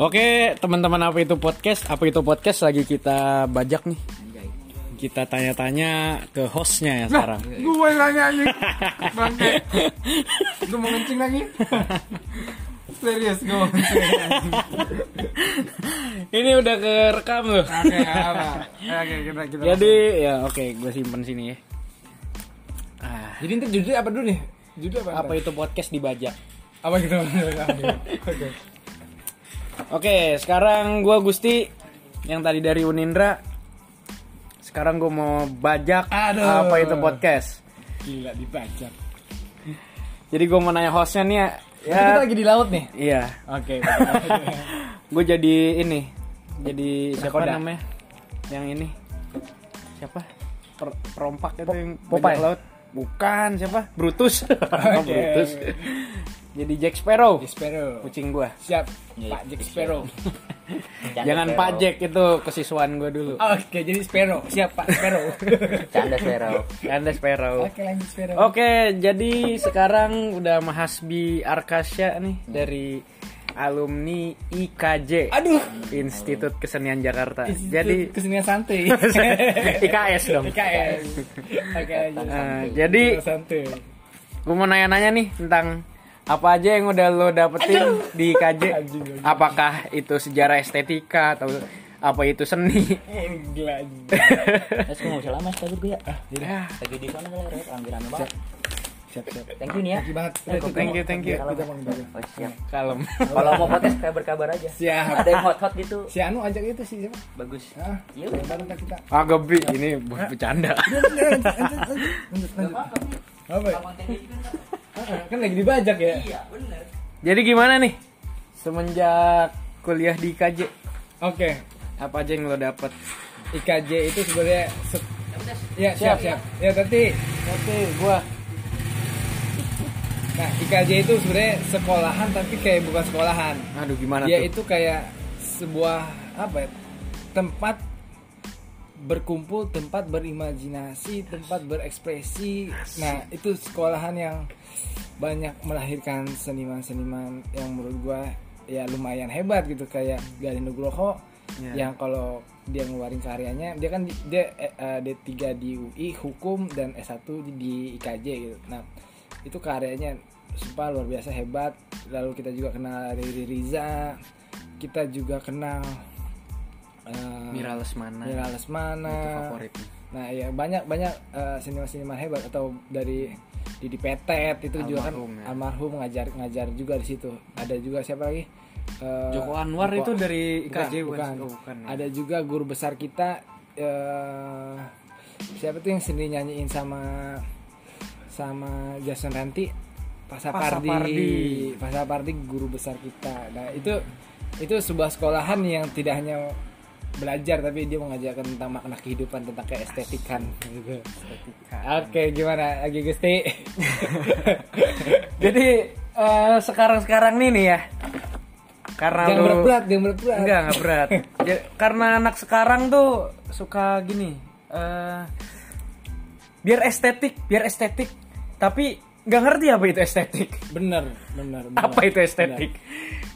Oke, teman-teman apa itu podcast? Apa itu podcast lagi kita bajak nih. Kita tanya-tanya ke hostnya ya sekarang. Gue nanya aja Bangke Gue mau kencing lagi Serius gue mau kencing Ini udah kerekam loh. Oke apa Oke kita kita Jadi ya oke, gue simpen sini ya. Ah, Jadi nanti judulnya apa dulu nih Judul apa apa itu podcast dibajak? Apa gitu Oke Oke, sekarang gue Gusti yang tadi dari Unindra. Sekarang gue mau bajak Aduh. apa itu podcast. Gila dibajak Jadi gue mau nanya hostnya nih ya. Ya kita lagi di laut nih iya, Oke gue jadi ini, jadi siapa Nakoda. namanya? Yang ini siapa? Per- perompak itu yang Popeye. laut. Bukan siapa? Brutus. Oke. Brutus. Jadi Jack Sparrow. Sparrow Kucing gue. Siap Iya, Pak Jack Sparrow Jangan Pak Jack itu kesiswaan gue dulu. Oke jadi Sparrow Siap Pak Sparrow Canda Sparrow. Anda Sparrow. Oke lanjut Sparrow Oke, jadi sekarang udah Mahasbi Arkasya nih dari alumni IKJ. Aduh Institut Kesenian Jakarta. Institut Jadi kesenian santai IKS dong. IKS Oke lanjut Nah, jadi santai gue mau nanya-nanya nih tentang apa aja yang udah lo dapetin di IKJ. Anjing, anjing. Apakah itu sejarah estetika atau apa itu seni? Gila Mas gue lama gue ya. Ya, Lagi di sana ya, rame-rame banget. Siap siap Thank you nih ya. Thank you banget Thank you, thank you. Kita mau ngebantu. Oh, siap. kalem. Kalau mau podcast kabar-kabar aja. Siap Ada yang hot-hot gitu. Si Anu ajak itu sih siapa? Bagus. Ah, Iya, baru ntar kita. Agak bi ini buat bercanda. Lanjut, lanjut, lanjut, lanjut. Apa? Ya? Kan lagi dibajak ya. Iya, bener. Jadi gimana nih? Semenjak kuliah di IKJ, Oke, apa aja yang lo dapet? IKJ itu sebenarnya se- Ya, siap, siap. Ya, tadi. Oke, gua Nah, IKJ itu sebenarnya sekolahan tapi kayak bukan sekolahan. aduh gimana Dia tuh? itu kayak sebuah apa ya? Tempat berkumpul, tempat berimajinasi, tempat berekspresi. Nah, itu sekolahan yang banyak melahirkan seniman-seniman yang menurut gua ya lumayan hebat gitu kayak Galih Nugroho Ya. yang kalau dia ngeluarin karyanya dia kan di- dia eh, eh, D3 di UI hukum dan S1 di, di IKJ gitu. Nah, itu karyanya sumpah luar biasa hebat. Lalu kita juga kenal Riri Riza, kita juga kenal eh, Mira Lesmana. Mira Itu Lesmana. favorit. Nah, ya banyak banyak eh, seniman-seniman hebat atau dari Didi Petet itu juga kan Almarhum, ya. almarhum ngajar ngajar juga di situ. Ada juga siapa lagi? Eh, Joko Anwar Joko- itu dari IKJ bukan, bukan. Oh, bukan ya. Ada juga guru besar kita eh siapa tuh yang sendiri nyanyiin sama sama Jason Ranti Pasapardi Pasapardi. Pasapardi guru besar kita nah itu itu sebuah sekolahan yang tidak hanya belajar tapi dia mengajarkan tentang makna kehidupan tentang keestetikan gitu. Oke gimana lagi Gusti Jadi eh, sekarang-sekarang nih nih ya. Karena jangan lu- berat-berat jangan berat-berat Enggak, enggak berat. Ja- karena anak sekarang tuh suka gini. eh biar estetik, biar estetik. Tapi nggak ngerti apa itu estetik. bener bener, bener. Apa itu estetik?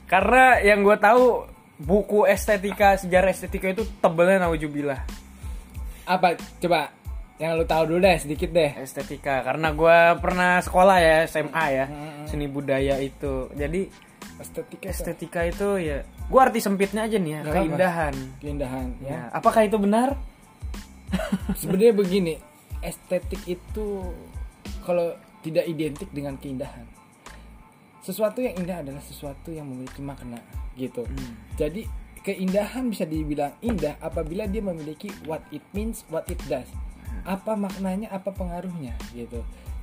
Karena yang gue tahu buku estetika, sejarah estetika itu tebelnya naujubillah. apa? Coba yang lu tahu dulu deh sedikit deh. Estetika karena gue pernah sekolah ya SMA ya seni budaya itu. Jadi estetika estetika itu ya gue arti sempitnya aja nih ya apa-apa. keindahan. Keindahan ya. Ya apakah itu benar? Sebenarnya begini estetik itu kalau tidak identik dengan keindahan sesuatu yang indah adalah sesuatu yang memiliki makna gitu. Hmm. jadi keindahan bisa dibilang indah apabila dia memiliki what it means what it does. Apa maknanya apa pengaruhnya gitu.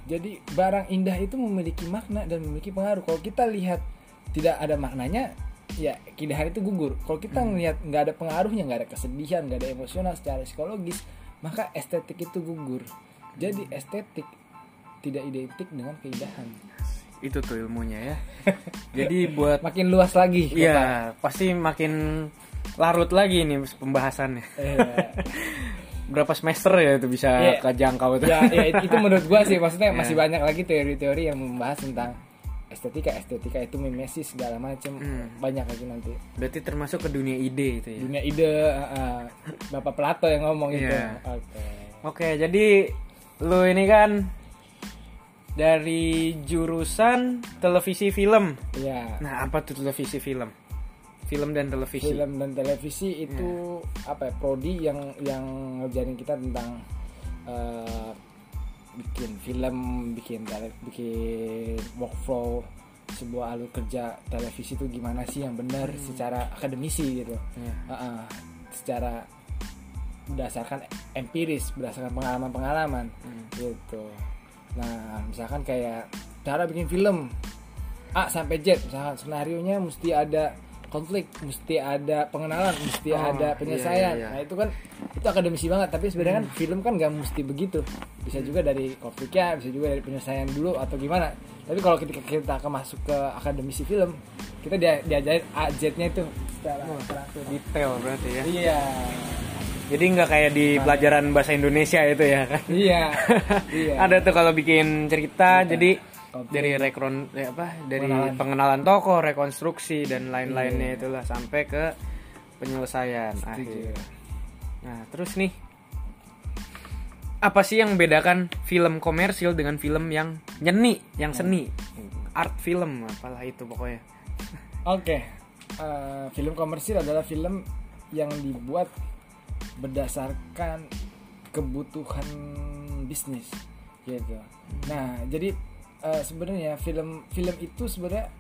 Jadi barang indah itu memiliki makna dan memiliki pengaruh. Kalau kita lihat tidak ada maknanya ya keindahan itu gugur. Kalau kita ngelihat nggak ada pengaruhnya nggak ada kesedihan nggak ada emosional secara psikologis maka estetik itu gugur. Jadi estetik tidak identik dengan keindahan itu tuh ilmunya ya jadi buat makin luas lagi Iya, pasti makin larut lagi nih pembahasannya. Eh, Berapa semester ya itu bisa Iya. kejangkau tuh. ya, ya itu menurut gua sih maksudnya Ya. masih banyak lagi teori-teori yang membahas tentang estetika estetika itu mimesis segala macam Hmm. banyak lagi nanti Berarti termasuk ke dunia ide itu ya. dunia ide uh, bapak Plato yang ngomong itu Iya. oke Oke, jadi lu ini kan dari jurusan televisi film. ya Nah, apa tuh televisi film? Film dan televisi. film dan televisi itu Iya. apa ya prodi yang yang ngajarin kita tentang eh, bikin film bikin tele- bikin workflow sebuah alur kerja televisi itu gimana sih yang benar secara akademisi gitu Hmm. Iya. Uh-uh. secara berdasarkan empiris berdasarkan pengalaman-pengalaman Hmm. gitu nah misalkan kayak cara bikin film A sampai Z misalkan skenario nya mesti ada konflik mesti ada pengenalan mesti Oh, ada penyelesaian. iya, iya, iya. nah itu kan itu akademisi banget. Tapi sebenarnya kan film kan nggak mesti begitu. Bisa juga dari konfliknya bisa juga dari penyelesaian dulu atau gimana. Tapi kalau ketika kita akan masuk ke akademisi film kita dia diajarin A Z nya itu secara teratur. Detail berarti ya. iya Jadi nggak kayak di pelajaran bahasa Indonesia itu ya kan. iya iya Ada tuh kalau bikin cerita, Cerita. jadi Oke. dari rekron eh, apa dari Pengenalan. pengenalan tokoh, rekonstruksi dan lain-lainnya Iya. itulah sampai ke penyelesaian Setuju. akhir. Nah, terus nih apa sih yang membedakan film komersil dengan film yang nyeni, yang seni? Art film apalah itu pokoknya. Oke, eh, film komersil adalah film yang dibuat berdasarkan kebutuhan bisnis, gitu. Nah, jadi eh, sebenarnya film film itu sebenarnya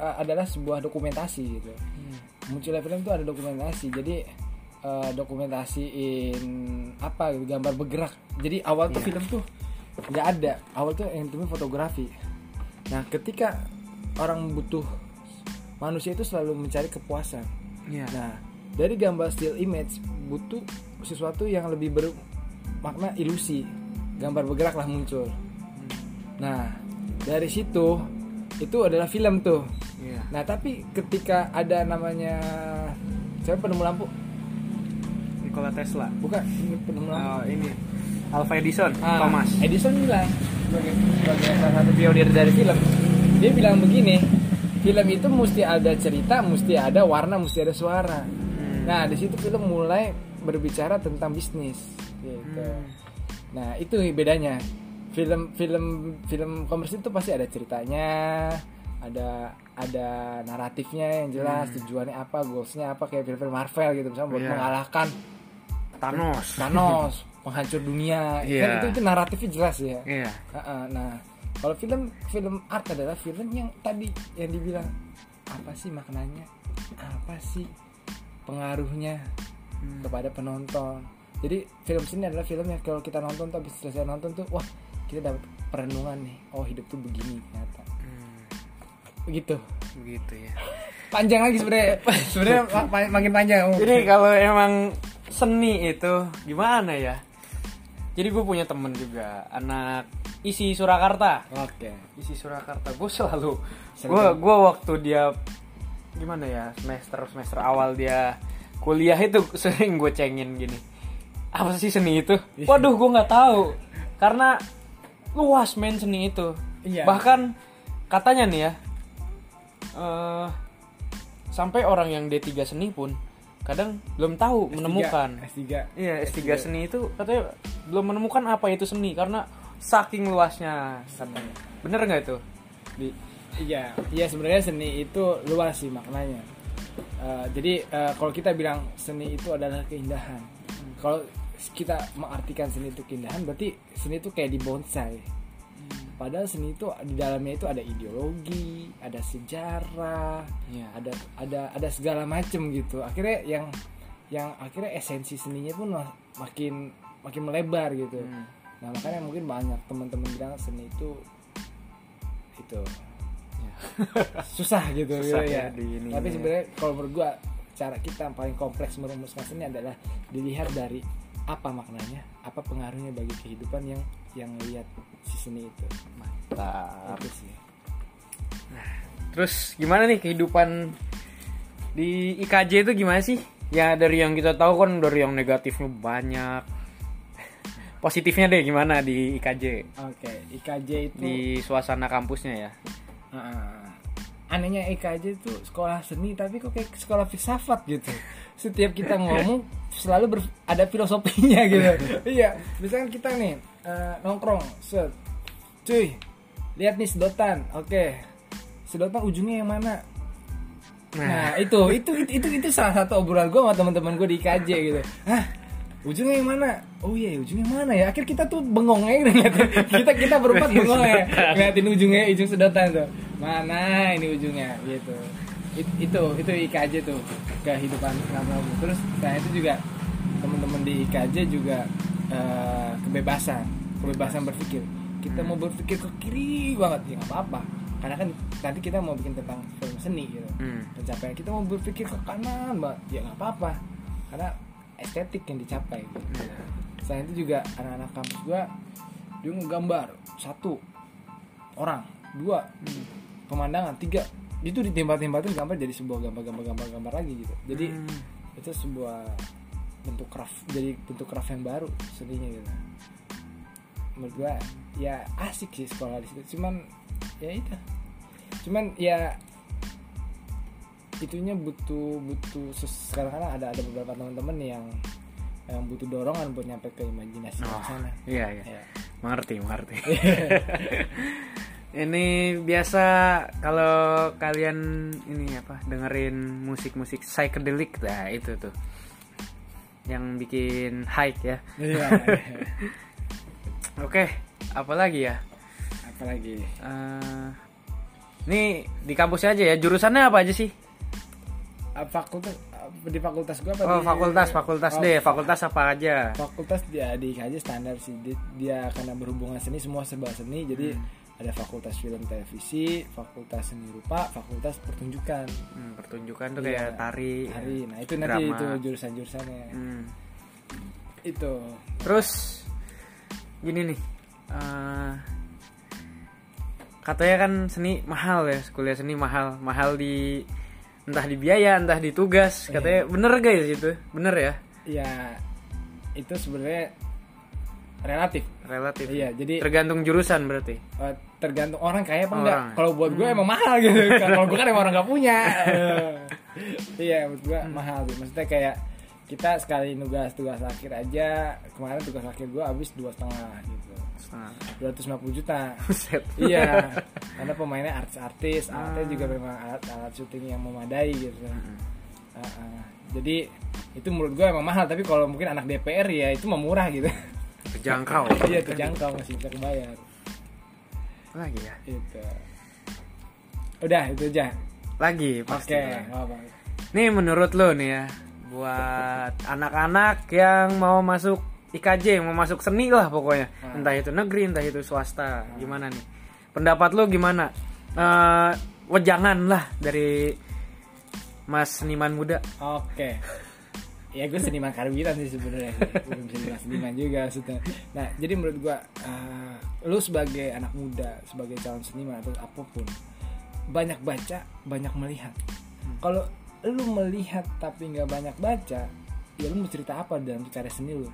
eh, adalah sebuah dokumentasi gitu. Munculnya film itu ada dokumentasi, jadi eh, dokumentasiin apa gitu, gambar bergerak. Jadi awal tuh film tuh nggak ada, awal tuh yang itu fotografi. Nah, ketika orang butuh manusia itu selalu mencari kepuasan. Iya. Nah, dari gambar still image butuh sesuatu yang lebih bermakna ilusi. Gambar bergerak lah muncul. Nah, dari situ itu adalah film tuh. Iya. Nah, tapi ketika ada namanya siapa penemu lampu? Nikola Tesla. Bukan, ini penemu lampu. Oh, ini Alva Edison, Ah, Thomas. Edison bilang sebagai, sebagai salah satu pionir dari film, dia bilang begini, film itu mesti ada cerita, mesti ada warna, mesti ada suara. Hmm. Nah, di situ film mulai berbicara tentang bisnis. Gitu. Hmm. Nah, itu bedanya. Film film film komersil itu pasti ada ceritanya, ada ada naratifnya yang jelas, tujuannya apa, goalsnya apa kayak film-film Marvel gitu, misalnya buat Iya. mengalahkan Thanos. Thanos, penghancur dunia. Iya. Kan itu, itu naratifnya jelas ya. Iya. Ha-ha, Nah, kalau film film art adalah film yang tadi yang dibilang apa sih maknanya, apa sih pengaruhnya Hmm. kepada penonton. Jadi film seni adalah film yang kalau kita nonton habis selesai nonton tuh, wah kita dapat perenungan nih. Oh hidup tuh begini ternyata. Hmm, Begitu. begitu ya. Panjang lagi sebenarnya. sebenarnya ma- ma- makin panjang. Ini kalau emang seni itu gimana ya? Jadi gue punya temen juga anak isi Surakarta. Oke. Isi Surakarta. Gue selalu Sering gue kan? gue waktu dia gimana ya semester semester awal dia kuliah itu sering gue cengin gini. Apa sih seni itu? Waduh gue nggak tahu karena luas main seni itu. Iya. Bahkan katanya nih ya eh sampai orang yang D3 seni pun kadang belum tahu menemukan. S3. Iya, S3 seni itu katanya belum menemukan apa itu seni karena saking luasnya katanya. Bener nggak itu? Di Iya, iya sebenarnya seni itu luas sih maknanya. Eh, jadi eh, kalau kita bilang seni itu adalah keindahan, kalau kita mengartikan seni itu keindahan, berarti seni itu kayak di bonsai. Padahal seni itu di dalamnya itu ada ideologi, ada sejarah, Iya. ada ada ada segala macem gitu. Akhirnya yang yang akhirnya esensi seninya pun ma- makin makin melebar gitu. Hmm. Nah makanya mungkin banyak teman-teman bilang seni itu itu susah gitu Ya. Susah gitu ya ya. di ini Tapi ya. sebenarnya kalau menurut gua cara kita yang paling kompleks merumuskan seni adalah dilihat dari apa maknanya, apa pengaruhnya bagi kehidupan yang yang lihat si seni itu. Mantap. Itu sih. Terus gimana nih kehidupan di IKJ itu gimana sih? Ya dari yang kita tahu kan dari yang negatifnya banyak. Positifnya deh gimana di IKJ? Oke, IKJ itu Di suasana kampusnya ya. Ah, anehnya IKJ itu sekolah seni tapi kok kayak sekolah filsafat gitu. Setiap kita ngomong selalu ber- ada filosofinya gitu. Iya misalkan kita nih eh, nongkrong set. Cuy lihat nih sedotan oke. Sedotan ujungnya yang mana? Nah. Itu itu itu itu, itu salah satu obrolan gue sama teman-teman gue di IKJ gitu. Hah ujungnya yang mana? Oh iya ujungnya mana ya? Akhir kita tuh bengong aja ngeliatin kita kita berempat bengong ya. ngeliatin ujungnya ujung sedotan tuh. Mana ini ujungnya? Gitu. It- itu itu IKJ tuh kehidupan kamu. Terus nah itu juga teman-teman di IKJ juga eh, kebebasan. Kebebasan berpikir. Kita mau berpikir ke kiri banget ya nggak apa-apa. Karena kan nanti kita mau bikin tentang film seni gitu. Hmm. pencapaian kita mau berpikir ke kanan mbak. Ya nggak apa-apa. Karena estetik yang dicapai gitu. selain itu juga anak-anak kampus gua dia ngegambar satu orang dua pemandangan tiga. Itu ditimpa-timpa tuh gambar jadi sebuah gambar-gambar gambar-gambar lagi gitu. Jadi Hmm. itu sebuah bentuk craft jadi bentuk craft yang baru seninya gitu. Menurut gua ya asik sih sekolah di situ. Cuman ya itu. Cuman ya itunya butuh butuh sekarang kan ada ada beberapa teman-teman yang yang butuh dorongan buat nyampe ke imajinasi Oh, sana iya iya. ya. Mengerti, mengerti. ini biasa kalau kalian ini apa dengerin musik-musik psychedelic nah itu tuh yang bikin hike ya. Iya. Oke, apa lagi ya? apalagi Eh, ini di kampus aja ya. Jurusannya apa aja sih? Ah, fakultas ah, di fakultas gua apa Oh, di- fakultas, fakultas Oh, deh. Fakultas apa aja? fakultas dia di aja standar sih dia, dia karena berhubungan seni semua serba seni jadi Hmm. ada fakultas film televisi fakultas seni rupa fakultas pertunjukan Hmm, pertunjukan tuh Iya. kayak tari. hari nah itu nanti drama. itu jurusan jurusannya Hmm. itu Terus gini nih, eh, katanya kan seni mahal ya, kuliah seni mahal, mahal di entah di biaya, entah di tugas. Katanya. Bener guys itu, bener ya, ya itu sebenarnya relatif. Relatif. iya jadi Tergantung jurusan berarti. eh, tergantung orang kaya apa enggak. Kalau buat gue emang mahal gitu. Kalau gue kan emang orang nggak punya. Eh, iya menurut gue mahal sih. Maksudnya kayak kita sekali nugas tugas akhir aja kemarin tugas akhir gue habis dua setengah gitu Setengah. 250 juta Buset. iya karena pemainnya artis-artis alatnya juga memang alat alat syuting yang memadai gitu Ah, ah. jadi itu menurut gue emang mahal tapi kalau mungkin anak DPR ya itu mah murah gitu Terjangkau. iya terjangkau masih bisa kebayar Lagi ya. itu udah itu aja Lagi oke pasti. nggak apa Nih menurut lo nih ya, buat anak-anak yang mau masuk IKJ, mau masuk seni lah pokoknya, Hmm. entah itu negeri, entah itu swasta, gimana nih? Pendapat lo gimana? Eh, wejangan lah dari Mas seniman muda. oke ya gue seniman karbitan sih sebenarnya belum seniman seniman juga maksudnya nah jadi menurut gue eh, lu sebagai anak muda sebagai calon seniman atau apa pun banyak baca banyak melihat kalau lu melihat tapi nggak banyak baca ya lu mau cerita apa dalam karya seni lu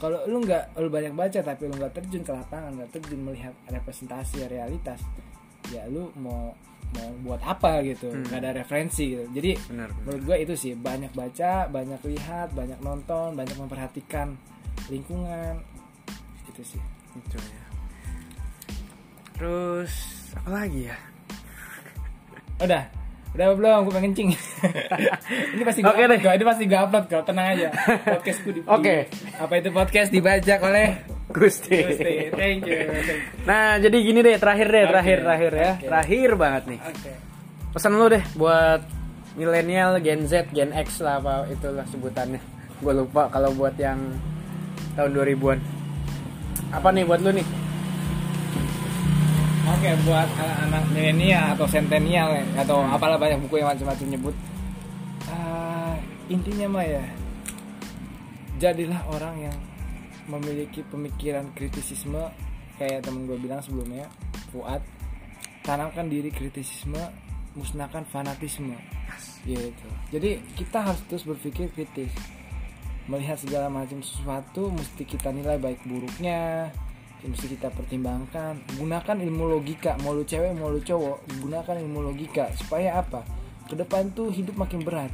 kalau lu nggak lu banyak baca tapi lu nggak terjun ke lapangan nggak terjun melihat representasi realitas ya lu mau mau buat apa gitu Hmm. nggak ada referensi gitu jadi Benar. menurut gue itu sih banyak baca banyak lihat banyak nonton banyak memperhatikan lingkungan itu sih Itu ya. Terus apa lagi ya? udah udah belum gue pengen kencing ini pasti gue Oke deh. ini pasti gue upload kok tenang aja podcastku di Oke. apa itu podcast dibajak oleh Gusti. Gusti thank you. Nah, jadi gini deh, terakhir deh, Oke. terakhir, terakhir ya, Oke. terakhir banget nih. oke pesan lu deh buat milenial, Gen Z, Gen X lah apa itulah sebutannya. Gue lupa kalau buat yang tahun 2000-an. Apa nih buat lu nih? Oke, buat anak-anak milenial atau sentenial ya, atau apalah banyak buku yang macam-macam nyebut. Ah, intinya mah ya, jadilah orang yang memiliki pemikiran kritisisme kayak temen gue bilang sebelumnya, Fuad. Tanamkan diri kritisisme, musnahkan fanatisme. Gitu. Jadi kita harus terus berpikir kritis. Melihat segala macam sesuatu mesti kita nilai baik buruknya, yang mesti kita pertimbangkan gunakan ilmu logika mau lu cewek mau lu cowok gunakan ilmu logika supaya apa ke depan tuh hidup makin berat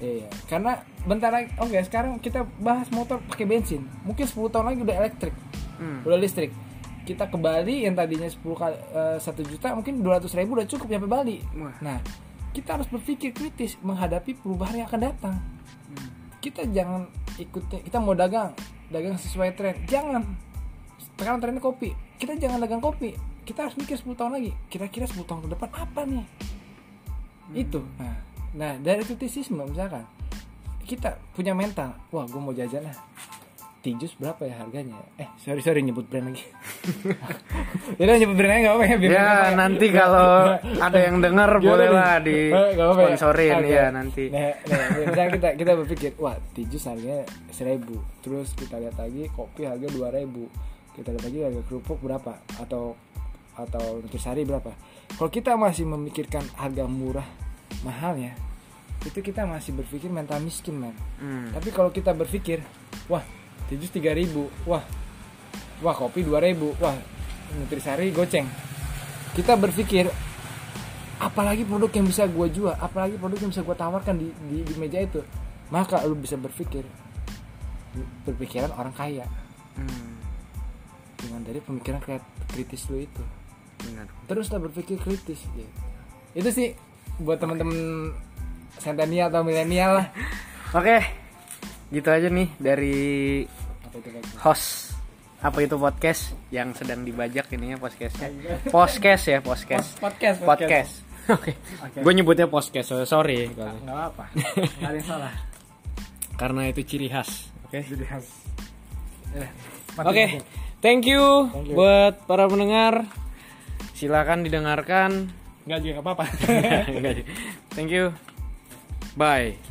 Iya, karena bentar lagi, oke sekarang kita bahas motor pakai bensin. Mungkin 10 tahun lagi udah elektrik, Hmm. udah listrik. Kita ke Bali yang tadinya 10 kali 1 juta, mungkin 200 ribu udah cukup nyampe Bali. Wah. Nah, kita harus berpikir kritis menghadapi perubahan yang akan datang. Kita jangan ikuti, kita mau dagang, dagang sesuai tren. Jangan. Sekarang trennya kopi. Kita jangan dagang kopi. Kita harus mikir 10 tahun lagi. Kira-kira 10 tahun ke depan apa nih? Itu. Nah, nah dari kritisisme misalkan kita punya mental. Wah, gue mau jajan lah. Tijus berapa ya harganya? Eh, sorry sorry nyebut brand lagi. Jadi nyebut brand aja nggak apa ya? biar Ya apa nanti kalau ada yang denger boleh lah di Eh, apa-apa ya? sponsorin Oke. ya nanti. Nah, nah, misalnya kita kita berpikir, wah tijus harganya seribu, terus kita lihat lagi kopi harga dua ribu, kita lihat lagi harga kerupuk berapa atau atau nutrisari berapa. Kalau kita masih memikirkan harga murah mahalnya, itu kita masih berpikir mental miskin man. Hmm. Tapi kalau kita berpikir, wah tijus tiga ribu, wah wah kopi dua ribu, wah nutrisari goceng. Kita berpikir apalagi produk yang bisa gue jual, apalagi produk yang bisa gue tawarkan di, di, di meja itu, maka lu bisa berpikir berpikiran orang kaya Hmm. Dari pemikiran kri- kritis lu itu. Benar. Teruslah berpikir kritis gitu. Itu sih buat temen-temen sentenial atau milenial lah. Oke. Gitu aja nih dari Apa itu Pak? host apa itu podcast yang sedang dibajak ininya podcastnya? Podcast ya podcast. Podcast podcast. Oke. Gue nyebutnya podcast so- sorry. Nggak apa nggak ada yang salah. Karena itu ciri khas oke? Jadi khas. Ya, oke thank you Thank you. buat para pendengar. Silakan didengarkan. Nggak juga apa-apa. Thank you. Bye